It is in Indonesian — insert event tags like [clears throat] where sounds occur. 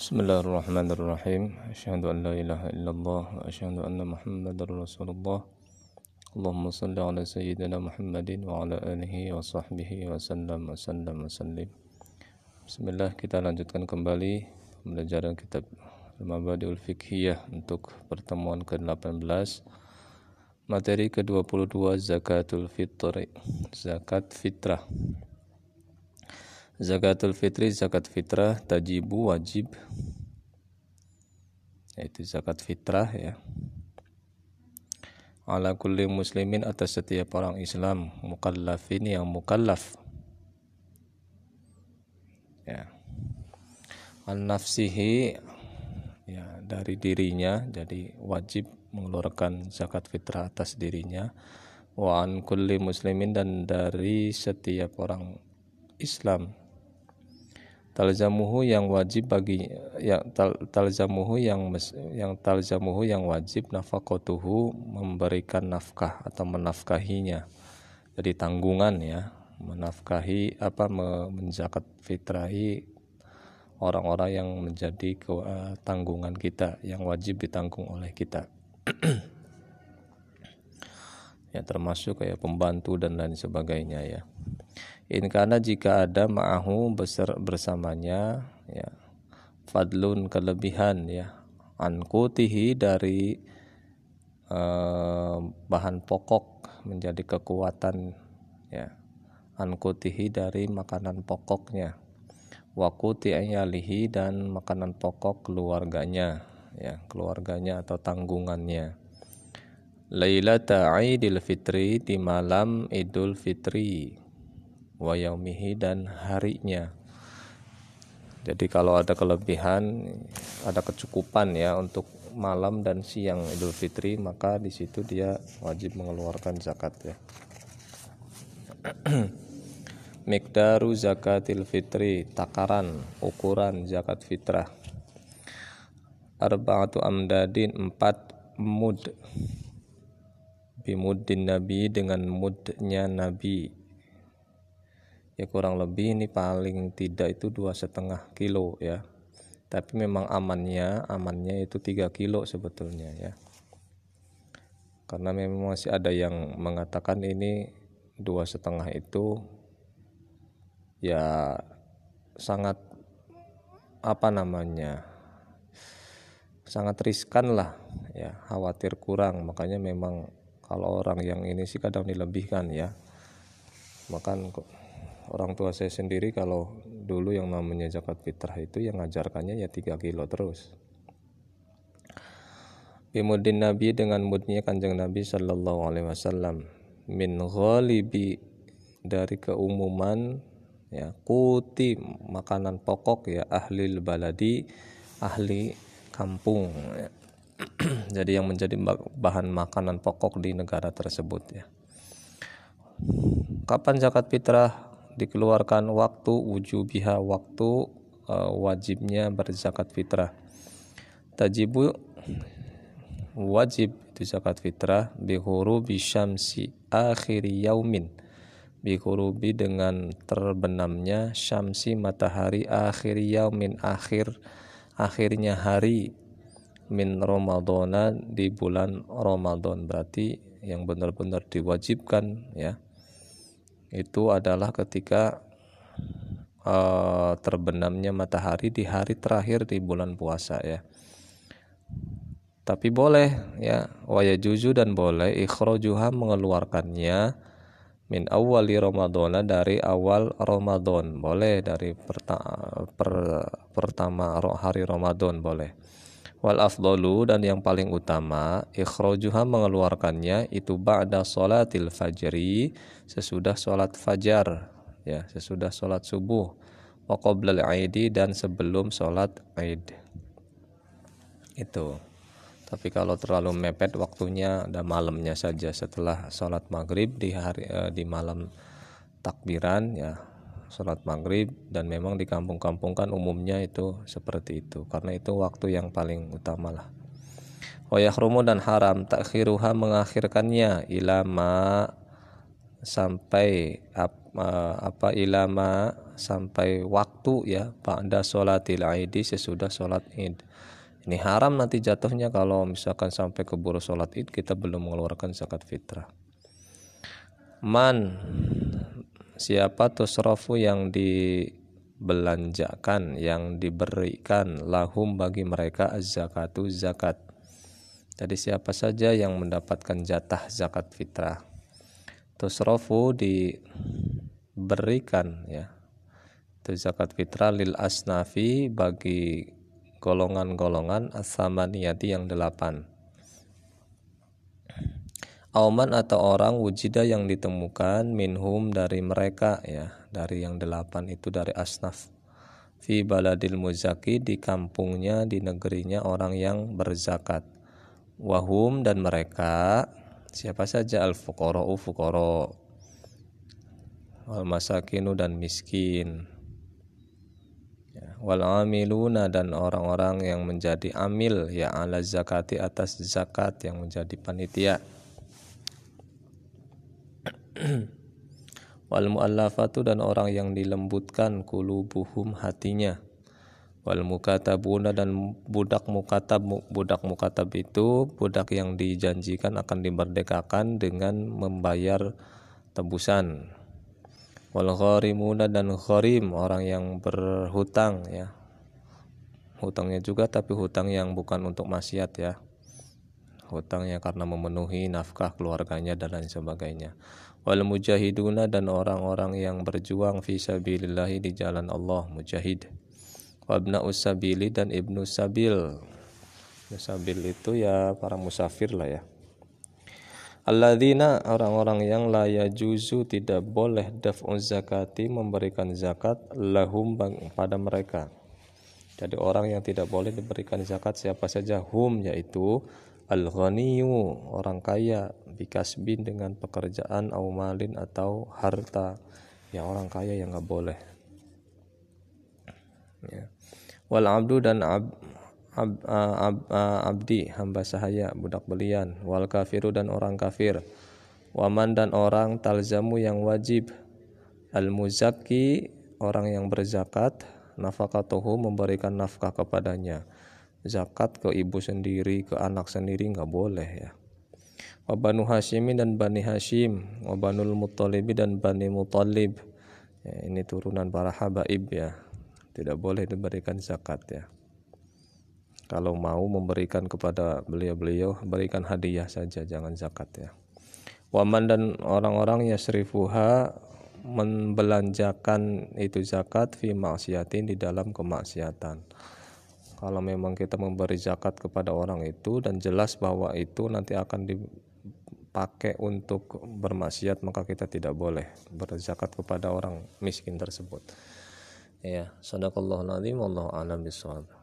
بسم الله الرحمن الرحيم أشهد أن لا إله إلا الله وأشهد أن محمد رسول الله اللهم صل على سيدنا محمد وعلى آله وصحبه وسلم وسلم وسلم Bismillah kita lanjutkan kembali pembelajaran kitab Al-Mabadiul Fiqhiyah untuk pertemuan ke-18 materi ke-22 zakatul fitri zakat fitrah Zakatul fitri, zakat fitrah, tajibu wajib yaitu zakat fitrah ya. Ala kulli muslimin atas setiap orang Islam mukallafin yang mukallaf. Ya. An nafsihi ya dari dirinya jadi wajib mengeluarkan zakat fitrah atas dirinya wa an kulli muslimin dan dari setiap orang Islam talzamuhu yang wajib bagi yang tal, talzamuhu yang yang talzamuhu yang wajib nafaqatuhu memberikan nafkah atau menafkahinya. Jadi tanggungan ya menafkahi apa menzakat fitrahi orang-orang yang menjadi ke, uh, tanggungan kita yang wajib ditanggung oleh kita [clears throat] ya termasuk kayak pembantu dan lain sebagainya ya. In karena jika ada ma'ahu besar bersamanya ya fadlun kelebihan ya ankutihi dari uh, bahan pokok menjadi kekuatan ya ankutihi dari makanan pokoknya wakuti ayalihi dan makanan pokok keluarganya ya keluarganya atau tanggungannya Lailata Idul Fitri di malam Idul Fitri wa yaumihi dan harinya. Jadi kalau ada kelebihan, ada kecukupan ya untuk malam dan siang Idul Fitri, maka di situ dia wajib mengeluarkan zakat ya. [clears throat] Mikdaru zakatil fitri, takaran, ukuran zakat fitrah. Arba'atu amdadin, empat mud bimuddin nabi dengan mudnya nabi. Ya kurang lebih ini paling tidak itu dua setengah kilo ya. Tapi memang amannya amannya itu tiga kilo sebetulnya ya. Karena memang masih ada yang mengatakan ini dua setengah itu ya sangat apa namanya sangat riskan lah ya khawatir kurang. Makanya memang kalau orang yang ini sih kadang dilebihkan ya makan orang tua saya sendiri kalau dulu yang namanya zakat fitrah itu yang ngajarkannya ya 3 kilo terus Bimudin Nabi dengan mudnya kanjeng Nabi Sallallahu Alaihi Wasallam min ghalibi dari keumuman ya kuti makanan pokok ya ahli baladi ahli kampung ya. [clears throat] jadi yang menjadi bahan makanan pokok di negara tersebut ya. Kapan zakat fitrah dikeluarkan waktu wujubiha waktu uh, wajibnya berzakat fitrah. Tajibu wajib itu zakat fitrah bihurubi syamsi akhir yaumin bihurubi dengan terbenamnya syamsi matahari akhir yaumin akhir akhirnya hari min Ramadana di bulan Ramadan berarti yang benar-benar diwajibkan ya. Itu adalah ketika uh, terbenamnya matahari di hari terakhir di bulan puasa ya. Tapi boleh ya. Waya juju dan boleh ikhrojuha mengeluarkannya min awali Ramadana dari awal Ramadan boleh dari perta per, pertama hari Ramadan boleh Wal afdalu dan yang paling utama ikhrajuha mengeluarkannya itu ba'da salatil fajri sesudah salat fajar ya sesudah salat subuh wa qoblal aidi dan sebelum salat aid. Itu. Tapi kalau terlalu mepet waktunya ada malamnya saja setelah salat maghrib di hari eh, di malam takbiran ya sholat maghrib dan memang di kampung-kampung kan umumnya itu seperti itu karena itu waktu yang paling utama lah. Wayahrumu dan haram takhiruha mengakhirkannya ilama sampai ap, apa ilama sampai waktu ya pada sholatil aidi sesudah sholat id. Ini haram nanti jatuhnya kalau misalkan sampai keburu sholat id kita belum mengeluarkan zakat fitrah. Man siapa tusrofu yang dibelanjakan yang diberikan lahum bagi mereka az-zakatu zakat? Jadi siapa saja yang mendapatkan jatah zakat fitrah. Tusrofu diberikan ya. Itu zakat fitrah lil asnafi bagi golongan-golongan asamaniyati yang delapan Auman atau orang wujida yang ditemukan minhum dari mereka ya dari yang delapan itu dari asnaf. Fi baladil muzaki di kampungnya di negerinya orang yang berzakat. Wahum dan mereka siapa saja? Al fuqara'u fuqara wal masakinu dan miskin. Ya, wal amiluna dan orang-orang yang menjadi amil ya ala zakati atas zakat yang menjadi panitia [clears throat] wal muallafatu dan orang yang dilembutkan kulubuhum hatinya. Wal mukatabuna dan budak mukatab budak mukatab itu budak yang dijanjikan akan dimerdekakan dengan membayar tebusan. Wal gharimuna dan gharim orang yang berhutang ya. Hutangnya juga tapi hutang yang bukan untuk maksiat ya. Hutangnya karena memenuhi nafkah keluarganya dan lain sebagainya wal mujahiduna dan orang-orang yang berjuang fi sabilillahi di jalan Allah mujahid. Wabna usabili dan ibnu sabil. Sabil itu ya para musafir lah ya. Alladzina orang-orang yang la yajuzu tidak boleh daf'u zakati memberikan zakat lahum pada mereka. Jadi orang yang tidak boleh diberikan zakat siapa saja hum yaitu al-ghaniyu orang kaya bikasbin dengan pekerjaan au malin atau harta. Yang orang kaya yang nggak boleh. Ya. wal abdu dan ab, ab, ab, abdi hamba sahaya budak belian. Wal kafiru dan orang kafir. Waman dan orang talzamu yang wajib. Al muzaki orang yang berzakat. Nafkatuhu memberikan nafkah kepadanya zakat ke ibu sendiri, ke anak sendiri nggak boleh ya. Wabanu Hashimin dan Bani Hashim, Wabanul Muttalibi dan Bani Muttalib. Ya, ini turunan para habaib ya. Tidak boleh diberikan zakat ya. Kalau mau memberikan kepada beliau-beliau, berikan hadiah saja, jangan zakat ya. Waman dan orang-orang yasrifuha membelanjakan itu zakat fi maksiatin di dalam kemaksiatan kalau memang kita memberi zakat kepada orang itu dan jelas bahwa itu nanti akan dipakai untuk bermaksiat maka kita tidak boleh berzakat kepada orang miskin tersebut. Ya sadaqallahu nazim wallahu a'lam bishawab